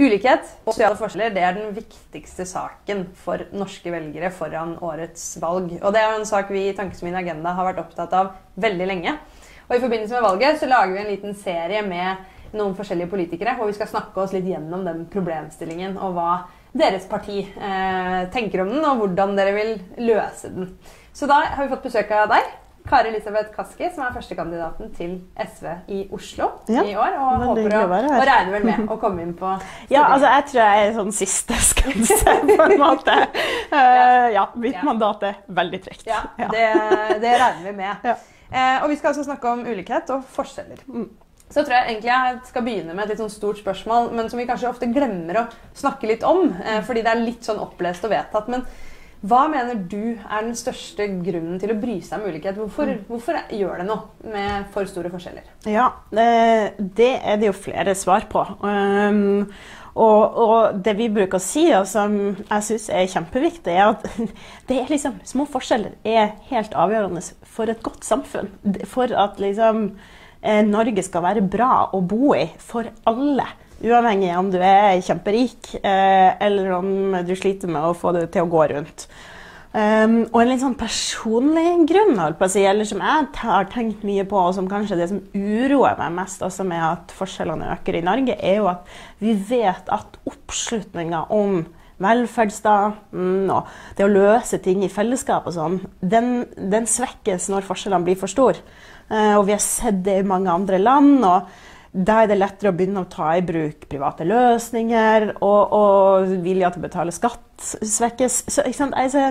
Ulikhet og sosiale forskjeller det er den viktigste saken for norske velgere foran årets valg. Og det er en sak vi i Tankesmien Agenda har vært opptatt av veldig lenge. Og I forbindelse med valget så lager vi en liten serie med noen forskjellige politikere, hvor vi skal snakke oss litt gjennom den problemstillingen og hva deres parti eh, tenker om den, og hvordan dere vil løse den. Så da har vi fått besøk av deg. Kari Elisabeth Kaski, som er førstekandidaten til SV i Oslo ja, i år. Og håper å, og regner vel med å komme inn på Ja, altså jeg tror jeg er sånn siste skanse, på en måte. Uh, ja, mitt ja. mandat er veldig trygt. Ja, det, det, regner vi med. Uh, og vi skal altså snakke om ulikhet og forskjeller. Mm. Så tror jeg egentlig jeg skal begynne med et litt sånn stort spørsmål, men som vi kanskje ofte glemmer å snakke litt om, uh, fordi det er litt sånn opplest og vedtatt. men hva mener du er den største grunnen til å bry seg om ulikhet? Hvorfor, mm. hvorfor gjør det noe med for store forskjeller? Ja, det er det jo flere svar på. Um, og, og, det vi bruker å si, og som jeg syns er kjempeviktig, er at det er liksom, små forskjeller er helt avgjørende for et godt samfunn. For at liksom, eh, Norge skal være bra å bo i for alle. Uavhengig av om du er kjemperik eh, eller om du sliter med å få det til å gå rundt. Um, og en litt sånn personlig grunn, si, eller som jeg har tenkt mye på, og som kanskje det som uroer meg mest også med at forskjellene øker i Norge, er jo at vi vet at oppslutninga om velferdsstaten og det å løse ting i fellesskap og sånn, den, den, svekkes når forskjellene blir for store. Uh, og vi har sett det i mange andre land. og da er det lettere å begynne å ta i bruk private løsninger, og, og vilja til å betale skatt svekkes. Så, altså,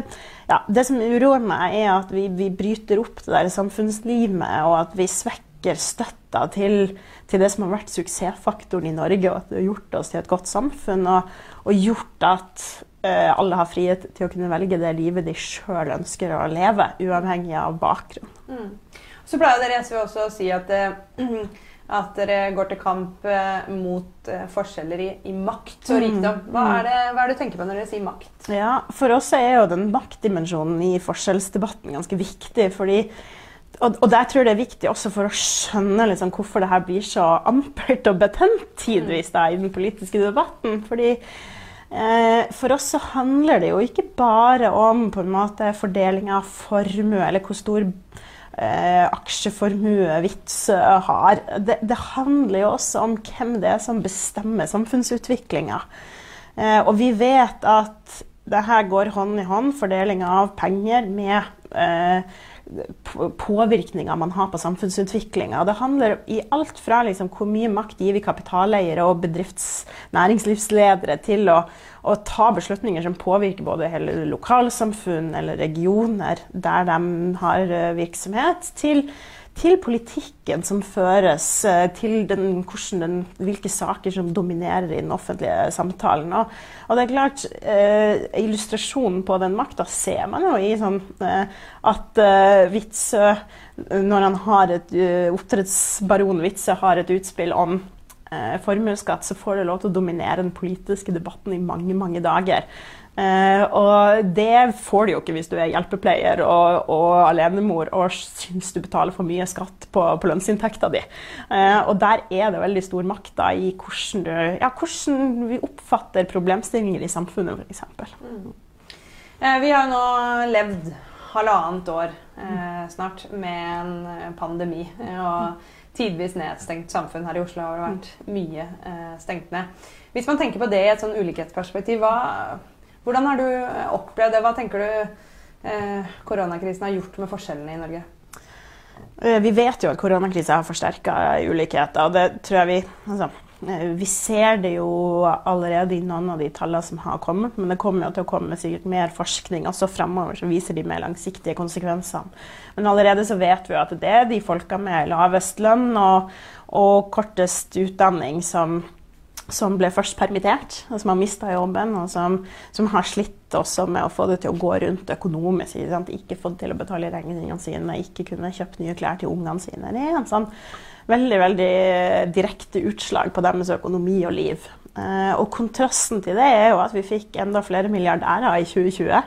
ja, det som uroer meg, er at vi, vi, bryter opp det der samfunnslivet, og at vi svekker støtta til, til, det som har vært suksessfaktoren i Norge, og at det har gjort oss til et godt samfunn, og, og gjort at uh, alle har frihet til å kunne velge det livet de sjøl ønsker å leve, uavhengig av bakgrunn. Mm. Så pleier dere i SV også å si at uh, at dere går til kamp eh, mot eh, forskjeller i, i makt og mm. rikdom. Hva er, det, hva er, det, du tenker på når dere sier makt? Ja, For oss er jo den maktdimensjonen i forskjellsdebatten ganske viktig. fordi og, og der tror jeg det er viktig også for å skjønne liksom, hvorfor det her blir så ampert og betent tidvis da, i den politiske debatten. Fordi eh, For oss så handler det jo ikke bare om på en måte fordeling av formue, eller hvor stor eh, aksjeformuevits har. Det, det, handler jo også om hvem det er som bestemmer samfunnsutviklinga. Eh, og vi vet at det her går hånd i hånd, fordelinga av penger, med eh, påvirkninga man har på samfunnsutviklinga. Det handler i alt fra liksom, hvor mye makt gir vi kapitaleiere og bedrifts- næringslivsledere til å, å, ta beslutninger som påvirker både hele lokalsamfunn eller regioner der de har eh, virksomhet, til til politikken som føres, eh, til den, den, hvilke saker som dominerer i den offentlige samtalen. Og, og det er klart, eh, Illustrasjonen på den makta ser man jo i sånn eh, at eh, Witzøe, når han har et uh, oppdrettsbaron Witzøe har et utspill om eh, formuesskatt, så får det lov til å dominere den politiske debatten i mange, mange dager. Uh, og det får du jo ikke hvis du er hjelpepleier og, og alenemor og syns du betaler for mye skatt på, på lønnsinntekta di. Eh, og der er det veldig stor makt da, i hvordan, du, ja, hvordan, vi oppfatter problemstillinger i samfunnet, f.eks. Mm. Eh, vi har nå levd halvannet år snart med en pandemi. og tidvis nedstengt samfunn her i Oslo har det vært mye stengt ned. Hvis man tenker på det i et sånn ulikhetsperspektiv, hva hvordan har du eh, opplevd det? Hva tenker du eh, koronakrisen har gjort med forskjellene i Norge? Eh, vi vet jo at koronakrisen har forsterka ulikheter. det tror jeg vi, altså, eh, vi ser det jo allerede i noen av de tallene som har kommet, men det kommer jo til å komme sikkert mer forskning også fremover som viser de mer langsiktige konsekvensene. Men allerede så vet vi jo at det er de folka med lavest lønn og, og kortest utdanning som som ble først permittert, og som har mista jobben, og som, som, har slitt også med å få det til å gå rundt økonomisk. Ikke, fått til å betale regningene sine, ikke kunne kjøpt nye klær til ungene sine. Det er en sånn veldig veldig direkte utslag på deres økonomi og liv. Eh, og kontrasten til det er jo at vi fikk enda flere milliardærer i 2020.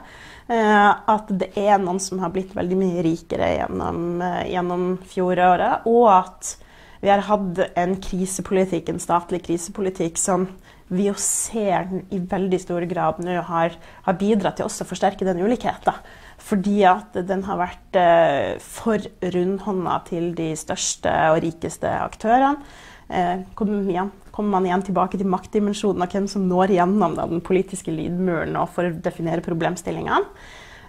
Eh, at det er noen som har blitt veldig mye rikere gjennom, eh, gjennom fjoråret, og at Vi har hatt en krisepolitikk, en statlig krisepolitikk som vi jo ser i veldig stor grad nå har, har bidratt til også å forsterke den ulikheten. Fordi at den har vært eh, for rundhånda til de største og rikeste aktørene. Eh, kommer, igjen, kommer, man igjen tilbake til maktdimensjonen av hvem som når gjennom da, den politiske lydmuren og for å definere problemstillingene.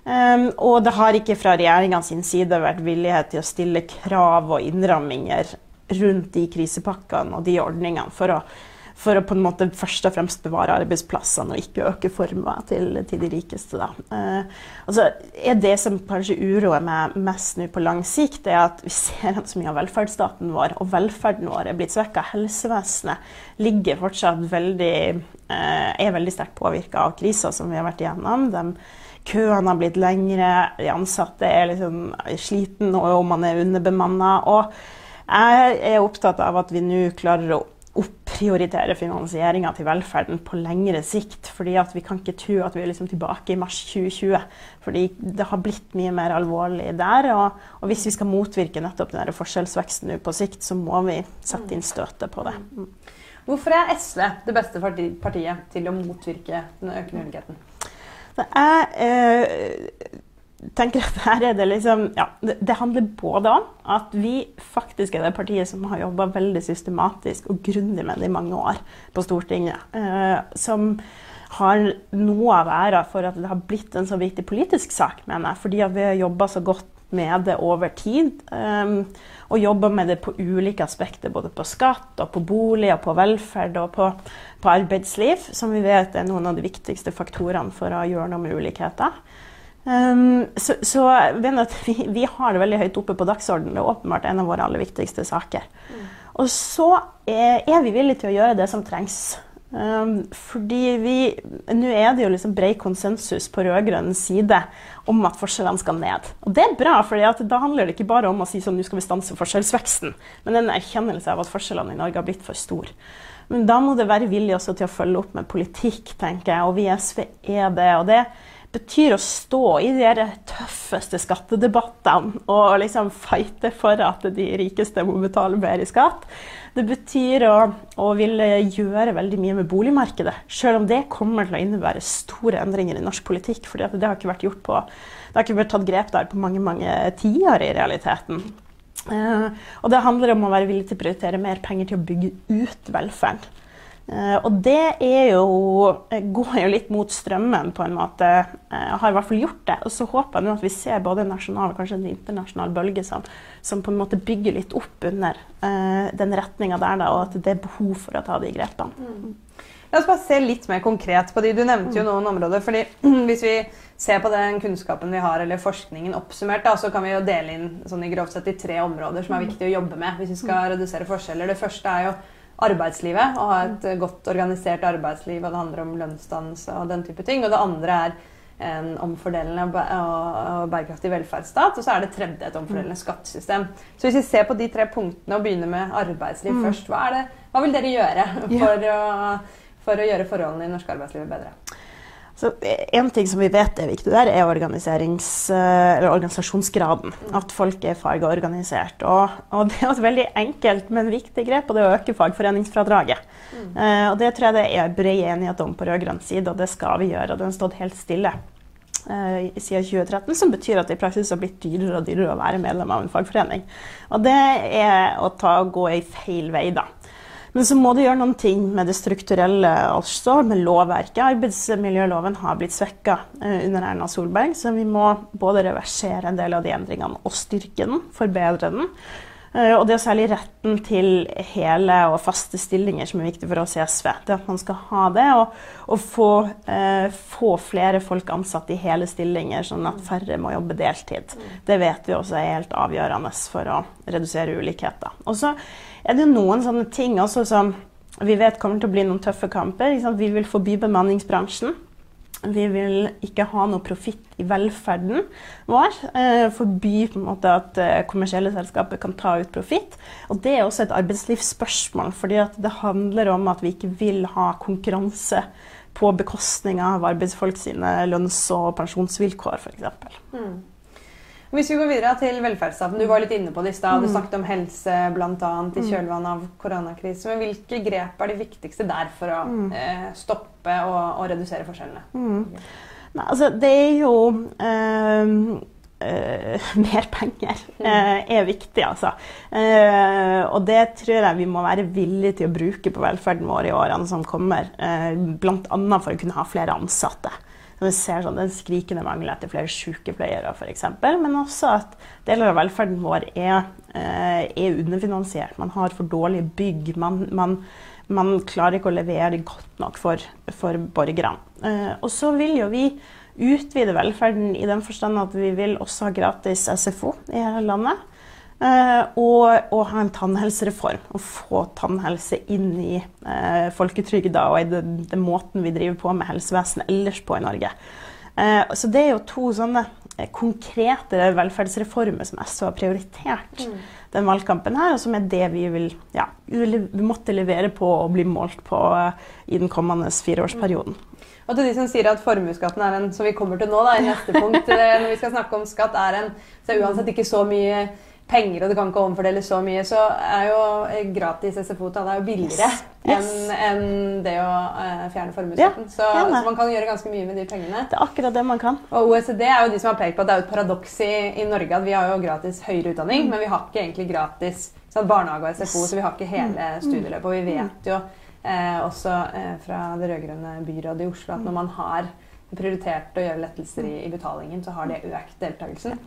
Um, og det har ikke fra regjeringas side vært villighet til å stille krav og innramminger rundt de krisepakkene og de ordningene for å for å på en måte først og fremst bevare arbeidsplassene og ikke øke formuen til, til, de rikeste. Eh, altså, er det som kanskje uroer meg mest nå på lang sikt, er at vi ser at så mye av velferdsstaten vår og velferden vår er blitt svekka. Helsevesenet ligger fortsatt veldig, eh, er veldig sterkt påvirka av krisa som vi har vært igjennom. De, køene har blitt lengre, de ansatte er liksom sliten og man er underbemanna. Jeg er opptatt av at vi nå klarer å opprioritere finansieringa til velferden på lengre sikt. fordi vi kan ikke tro at vi er liksom tilbake i mars 2020. fordi det har blitt mye mer alvorlig der. Og, og hvis vi skal motvirke nettopp den forskjellsveksten på sikt, så må vi sette inn støtet på det. Mm. Hvorfor er SV det beste partiet til å motvirke den økende ulikheten? Det er, eh, tenker at her er det liksom ja, det, handler både om at vi faktisk er det partiet som har jobba veldig systematisk og grundig med det i mange år på Stortinget. Eh, som har noe av æra for at det har blitt en så viktig politisk sak, mener jeg. Fordi vi har jobba så godt med det over tid. Um, og jobba med det på ulike aspekter, både på skatt, og på bolig, og på velferd og på, på arbeidsliv, som vi vet er noen av de viktigste faktorene for å gjøre noe med ulikheter. Um, så, så vi, vi, har det veldig høyt oppe på dagsordenen. Det er åpenbart en av våre aller viktigste saker. Mm. Og så er, er, vi villige til å gjøre det som trengs. Um, fordi vi Nå er det jo liksom bred konsensus på rød-grønn side om at forskjellene skal ned. Og det er bra, for da handler det ikke bare om å si sånn nå skal vi stanse forskjellsveksten, men en erkjennelse av at forskjellene i Norge har blitt for store. Men da må det være vilje også til å følge opp med politikk, tenker jeg, og vi i SV er det. og det betyr å stå i de tøffeste skattedebattene og liksom fighte for at de rikeste må betale mer i skatt. Det betyr å, å ville gjøre veldig mye med boligmarkedet, selv om det kommer til å innebære store endringer i norsk politikk. For det har ikke vært gjort på, det har ikke vært tatt grep der på mange mange tiår i realiteten. Uh, og det handler om å være villig til å prioritere mer penger til å bygge ut velferden. Uh, og det er jo, eh, går jo litt mot strømmen, på en måte. Jeg uh, har i hvert fall gjort det. Og så håper jeg nå at vi ser både en nasjonal og kanskje en internasjonal bølge som, som på en måte bygger litt opp under uh, den retninga der, da, og at det er behov for å ta de grepene. Mm. La oss bare se litt mer konkret på de. Du nevnte jo mm. noen områder. fordi Hvis vi ser på den kunnskapen vi har, eller forskningen oppsummert, da, så kan vi jo dele inn sånn i grovt sett i tre områder som er mm. viktig å jobbe med hvis vi skal mm. redusere forskjeller. Det første er jo arbeidslivet og ha et godt organisert arbeidsliv. og Det handler om lønnsdannelse og den type ting. Og det andre er en omfordelende og bærekraftig velferdsstat. Og så er det tredje et omfordelende skattesystem. Så hvis vi ser på de tre punktene og begynner med arbeidsliv mm. først, hva, det, hva, vil dere gjøre for, å, for å gjøre forholdene i norsk arbeidsliv bedre? Så En ting som vi vet er viktig der, er eh, organisasjonsgraden. At folk er fagorganisert. Og, og, det er et veldig enkelt, men viktig grep, og det er å øke fagforeningsfradraget. Mm. Uh, og Det tror jeg det er bred enighet om på rød-grønn side, og det skal vi gjøre. og Den har stått helt stille uh, siden 2013, som betyr at det i praksis har blitt dyrere og dyrere å være medlem av en fagforening. Og det er å ta, gå i feil vei, da. Men så må du gjøre noen ting med det strukturelle også, med lovverket. Arbeidsmiljøloven har blitt svekka eh, under Erna Solberg, så vi må både reversere en del av de endringene og styrke den, forbedre den. Eh, og det er særlig retten til hele og faste stillinger som er viktig for oss i SV. Det at man skal ha det, og, og få, eh, få, flere folk ansatt i hele stillinger, sånn at færre må jobbe deltid. Det vet vi også er helt avgjørende for å redusere ulikheter. Og så er det noen sånne ting også som vi vet kommer til å bli noen tøffe kamper. Vi vil forby bemanningsbransjen. Vi vil ikke ha noe profitt i velferden vår. Eh, forby på en måte at eh, kommersielle selskaper kan ta ut profitt. Og det er også et arbeidslivsspørsmål, fordi det handler om at vi ikke vil ha konkurranse på bekostning av arbeidsfolk sine lønns- og pensjonsvilkår, f.eks. Mm. Hvis vi går videre til velferdsstaten. Du var litt inne på det i stad. Du Mm. snakket om helse bl.a. i Mm. kjølvannet av koronakrisen. Men hvilke grep er de viktigste der for å Mm. eh, stoppe og, og redusere forskjellene? Mm. Nei, altså, det er jo øh, øh, Mer penger øh, er viktig, altså. Uh, og det tror jeg vi må være villige til å bruke på velferden vår i årene som kommer. Uh, Bl.a. for å kunne ha flere ansatte. Så vi ser sånn, Den skrikende mangel etter flere sykepleiere f.eks. Men også at deler av velferden vår er, eh, er underfinansiert. Man har for dårlige bygg. Man, man, man klarer ikke å levere godt nok for, for borgerne. Eh, og så vil jo vi utvide velferden i den forstand at vi vil også ha gratis SFO i hele landet. Eh, og, og ha en tannhelsereform. Og få tannhelse inn i eh, folketrygda og i den, den måten vi driver på med helsevesenet ellers på i Norge. Eh, så det er jo to sånne eh, konkrete velferdsreformer som SV har prioritert den valgkampen her, og som er det vi vil ja, vi måtte levere på og bli målt på eh, i den kommende fireårsperioden. Og til de som sier at formuesskatten er en som vi kommer til nå da, i neste punkt, når vi skal snakke om skatt, er en så er uansett ikke så mye penger, og det kan ikke omfordeles så mye, så er jo gratis SFO er jo billigere Yes. Yes. enn en det å uh, fjerne formuesskatten. så, gjerne. så man kan gjøre ganske mye med de pengene. Det er akkurat det man kan. Og OECD er jo de som har pekt på at det er jo et paradoks i, i Norge at vi har jo gratis høyere utdanning, men vi har ikke egentlig gratis sånn, barnehage og SFO, så vi har ikke hele studieløpet. Og vi vet jo eh, også eh, fra det rød-grønne byrådet i Oslo at når man har prioritert å gjøre lettelser i, i betalingen, så har det økt deltakelsen.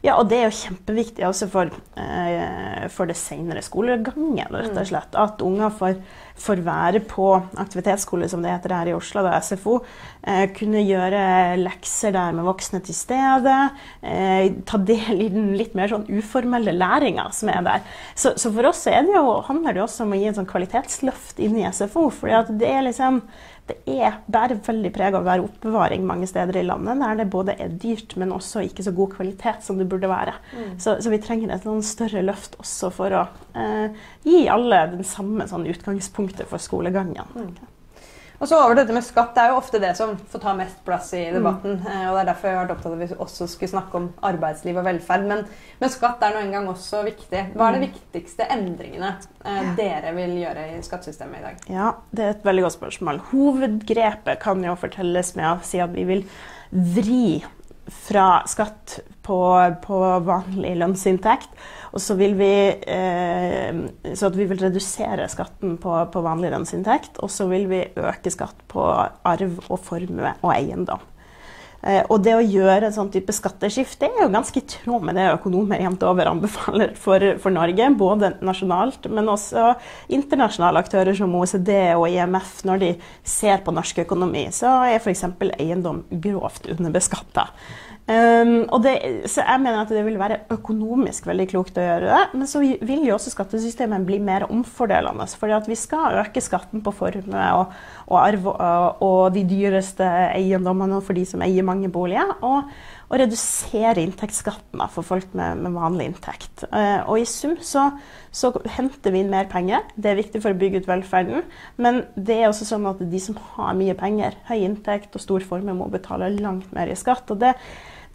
Ja, og det er jo kjempeviktig også for, eh, for det senere skolegangen, rett og slett. At unger får, får være på aktivitetsskole, som det heter her i Oslo, da, SFO. Eh, kunne gjøre lekser der med voksne til stede. Eh, ta del i den litt mer sånn uformelle læringa som er der. Så, så for oss er det jo, handler det også om å gi en sånn kvalitetsløft inn i SFO. fordi at det er liksom det er bærer veldig preg av å være oppbevaring mange steder i landet, der det både er dyrt, men også ikke så god kvalitet som det burde være. Så, så vi trenger et større løft også for å eh, gi alle den samme sånn utgangspunktet for skolegangen. Og så over dette med skatt. Det er jo ofte det som får ta mest plass i debatten. Mm. og Det er derfor jeg har vært opptatt av at vi også skulle snakke om arbeidsliv og velferd. Men, men skatt er nå engang også viktig. Hva er de viktigste endringene eh, dere vil gjøre i skattesystemet i dag? Ja, det er et veldig godt spørsmål. Hovedgrepet kan jo fortelles med å si at vi vil vri fra skatt på, på vanlig lønnsinntekt, og så vil vi eh, Så vi vil redusere skatten på, på vanlig lønnsinntekt, og så vil vi øke skatt på arv og formue og eiendom. Eh, og det å gjøre en sånn type skatteskifte er jo ganske i tråd med det økonomer jevnt over anbefaler for, for Norge, både nasjonalt, men også internasjonale aktører som OECD og IMF. Når de ser på norsk økonomi, så er f.eks. eiendom grovt underbeskatta. Um, det, så jeg mener at det vil være økonomisk veldig klokt å gjøre det. Men så vil jo også skattesystemet bli mer omfordelende. fordi vi skal øke skatten på formue og, og arv og, og de dyreste eiendommene for de som eier mange boliger. Og, og redusere inntektsskatten for folk med, med vanlig inntekt. Uh, og i sum så, så henter vi inn mer penger. Det er viktig for å bygge ut velferden. Men det er også sånn at de som har mye penger, høy inntekt og stor formue, må betale langt mer i skatt. og det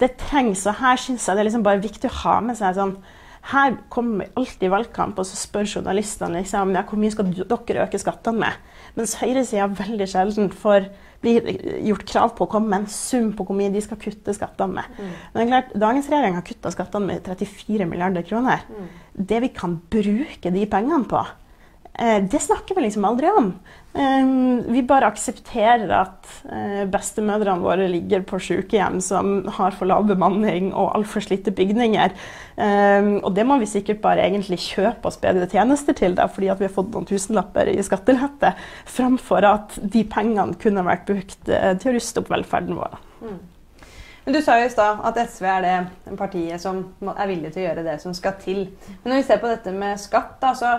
det trengs, og her syns jeg det er liksom bare viktig å ha med seg sånn Her kommer alltid valgkamp, og så spør journalistene liksom, ja, hvor mye skal dere øke skattene med. Mens høyresida veldig sjelden får blir gjort krav på å komme med en sum på hvor mye de skal kutte skattene med. Mm. Men klart, Dagens regjering har kutta skattene med 34 milliarder kroner. Mm. Det vi kan bruke de pengene på, det snakker vi liksom aldri om. Vi bare aksepterer at bestemødrene våre ligger på sykehjem som har for lav bemanning og altfor slitte bygninger. Og det må vi sikkert bare egentlig kjøpe oss bedre tjenester til, da, fordi vi har fått noen tusenlapper i skattelette, framfor at de pengene kunne vært brukt til å ruste opp velferden vår. Mm. Men Du sa jo i stad at SV er det partiet som er villig til å gjøre det som skal til. Men når vi ser på dette med skatt, da, så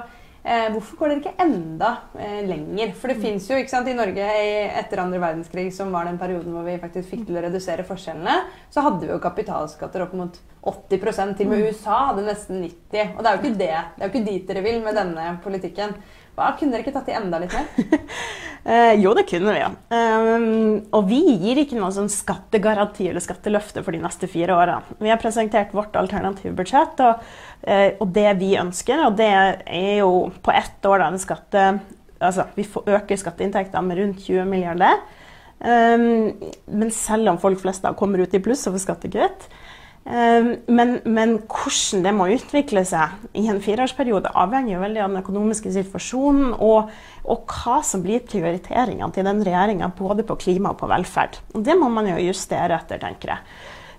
Eh, hvorfor går dere ikke enda eh, lenger? For det mm. fins jo ikke sant, i Norge i, etter andre verdenskrig, som var den perioden hvor vi faktisk fikk til å redusere forskjellene, så hadde vi jo kapitalskatter opp mot 80 Til og med USA hadde nesten 90 Og det er jo ikke det. Det er jo ikke dit dere vil med denne politikken. Hva, kunne dere ikke tatt i enda litt mer? Eh, jo, det kunne vi, ja. Um, og vi gir ikke noen sånn skattegaranti eller skatteløfte for de neste fire årene. Vi har presentert vårt alternative budsjett og, eh, og det vi ønsker. Og det er jo på ett år da en skatte... Altså, vi øker skatteinntektene med rundt 20 milliarder. Um, men selv om folk flest da kommer ut i pluss og får skattekutt, men, men, hvordan det må utvikle seg i en fireårsperiode, avhenger jo veldig av den økonomiske situasjonen og, og hva som blir prioriteringene til den regjeringa både på klima og på velferd. Og Det må man jo justere etter, tenker jeg.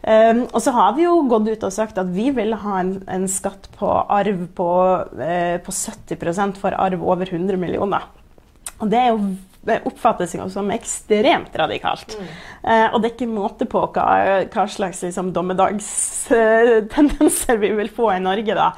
Um, og så har vi jo gått ut og sagt at vi vil ha en, en skatt på arv på, uh, på 70% for arv over 100 millioner. Og det er jo oppfattes jo som ekstremt radikalt. Mm. Eh, og det er ikke måte på hva, hva slags liksom, dommedagstendenser vi vil få i Norge da.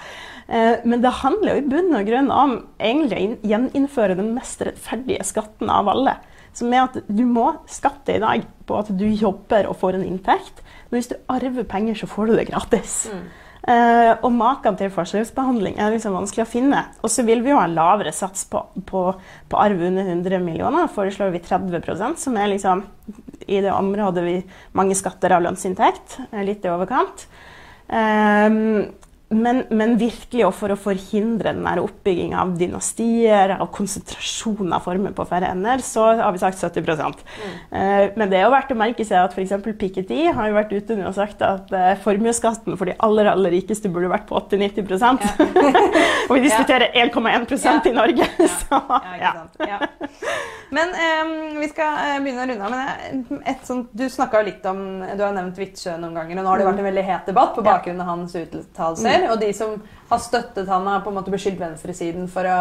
Eh, men det handler jo i bunn og grunn om egentlig å gjeninnføre den mest rettferdige skatten av alle. Som er at du må skatte i dag på at du jobber og får en inntekt. Men hvis du arver penger, så får du det gratis. Mm. Uh, og maken til forskjellsbehandling er liksom vanskelig å finne. Og så vil vi jo ha lavere sats på, på, på arv under 100 millioner. foreslår vi 30% som er liksom i det området vi mange skatter av lønnsinntekt. Litt i overkant. Um, men, men, virkelig for å forhindre den oppbygginga av dynastier og konsentrasjon av former på færre ender, så har vi sagt 70 mm. eh, Men det er jo verdt å merke seg at f.eks. Piketty har jo vært ute og sagt at eh, formuesskatten for de aller aller rikeste burde vært på 80-90 ja. Og vi diskuterer 1,1 ja. i Norge. så, ja. Men eh, vi skal begynne å runde av. Men et sånt, du snakka jo litt om Du har nevnt Witzøe noen ganger, og nå har det vært en veldig het debatt på bakgrunn av hans uttalelser. Mm. Og de som har støttet han, har på en måte beskyldt venstresiden for å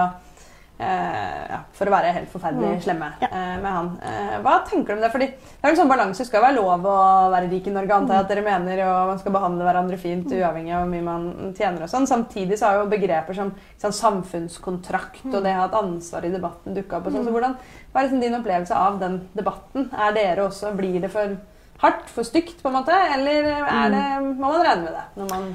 Uh, ja, for å være helt forferdelig mm. slemme ja. uh, med han. Uh, hva tenker du om det? Fordi det er en sånn balanse. Det skal være lov å være rik i Norge, antar jeg at dere mener, og man skal behandle hverandre fint mm. uavhengig av hvor mye man tjener og sånn. Samtidig så har jo begreper som sånn, samfunnskontrakt mm. og det å ha et ansvar i debatten dukka opp. Og sånn. Så mm. hvordan, hva er liksom din opplevelse av den debatten? Er dere også Blir det for hardt? For stygt, på en måte? Eller er det, må man regne med det? når man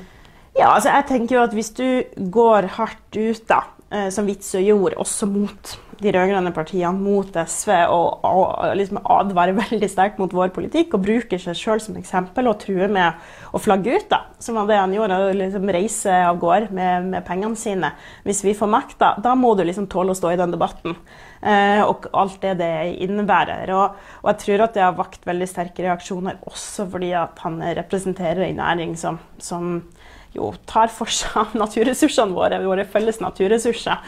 ja, altså jeg tenker jo at hvis du går hardt ut, da, eh, som Witzøe gjorde, også mot de rød-grønne partiene, mot SV, og, og liksom advarer veldig sterkt mot vår politikk, og bruker seg sjøl som eksempel og truer med å flagge ut, da, som var det han gjorde, å liksom reise av gårde med, med, pengene sine Hvis vi får makta, da må du liksom tåle å stå i den debatten. Eh, og alt det det innebærer. Og, og, jeg tror at det har vakt veldig sterke reaksjoner, også fordi at han representerer en næring som, som jo tar for seg naturressursene våre, våre felles naturressurser.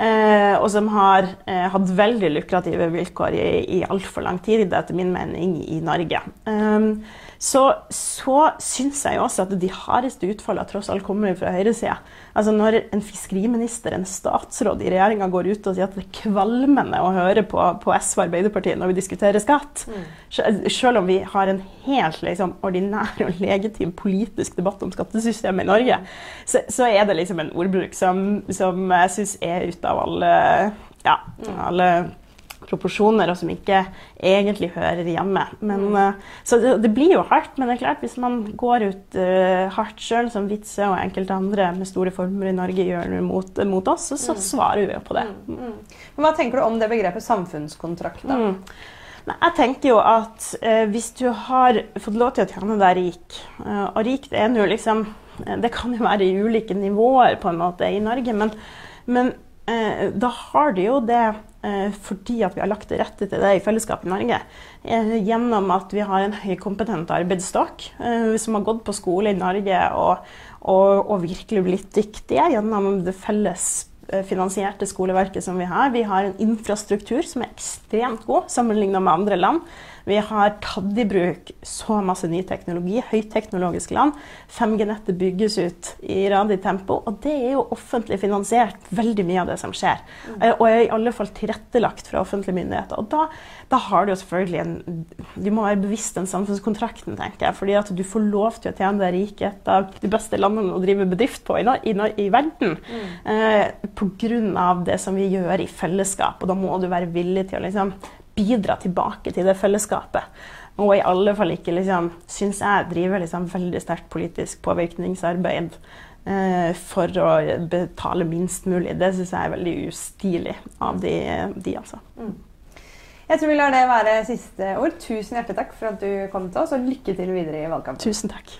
Eh, og som har eh, hatt veldig lukrative vilkår i, i altfor lang tid, etter min mening, i Norge. Um, så, så syns jeg jo også at de hardeste utfallene tross alt kommer fra høyresida. Altså når en fiskeriminister, en statsråd i regjeringa går ut og sier at det er kvalmende å høre på, på SV og Arbeiderpartiet når vi diskuterer skatt, mm. selv om vi har en helt liksom, ordinær og legitim politisk debatt om skattesystemet i Norge, så, så er det liksom en ordbruk som, som jeg syns er ute av alle, ja, mm. alle proporsjoner, og som ikke egentlig hører hjemme. Men, mm. uh, så det, det, blir jo hardt, men det er klart hvis man går ut uh, hardt sjøl, som Witzøe og enkelte andre med store former i Norge gjør mot, mot oss, så, så mm. svarer vi jo på det. Mm. mm. Hva tenker du om det begrepet samfunnskontrakt? da? Jeg tenker jo at eh, hvis du har fått lov til å tjene deg rik, eh, og rikt er jo liksom Det kan jo være i ulike nivåer på en måte i Norge, men, men eh, da har du jo det Eh, fordi at vi har lagt til rette til det i fellesskap i Norge. Eh, gjennom at vi har en høykompetent arbeidsstokk eh, som har gått på skole i Norge og, og, og virkelig blitt dyktige gjennom det felles finansierte skoleverket som vi har. Vi har en infrastruktur som er ekstremt god sammenlignet med andre land. Vi har tatt i bruk så masse ny teknologi, høyteknologisk land. 5G-nettet bygges ut i radig tempo, og det er jo offentlig finansiert, veldig mye av det som skjer. Mm. Og er i alle fall tilrettelagt fra offentlige myndigheter. Og da, da har du jo selvfølgelig en Du må være bevisst den samfunnskontrakten, tenker jeg. Fordi at du får lov til å tjene deg rik i et av de beste landene å drive bedrift på i, i, i verden. Mm. Eh, Pga. det som vi gjør i fellesskap. Og da må du være villig til å liksom bidra tilbake til det fellesskapet. Og i alle fall ikke, liksom, syns jeg, driver liksom veldig sterkt politisk påvirkningsarbeid eh, for å betale minst mulig. Det syns jeg er veldig ustilig av de, de altså. Mm. Jeg tror vi lar det være siste ord. Tusen hjertelig takk for at du kom til oss, og lykke til videre i valgkampen. Tusen takk.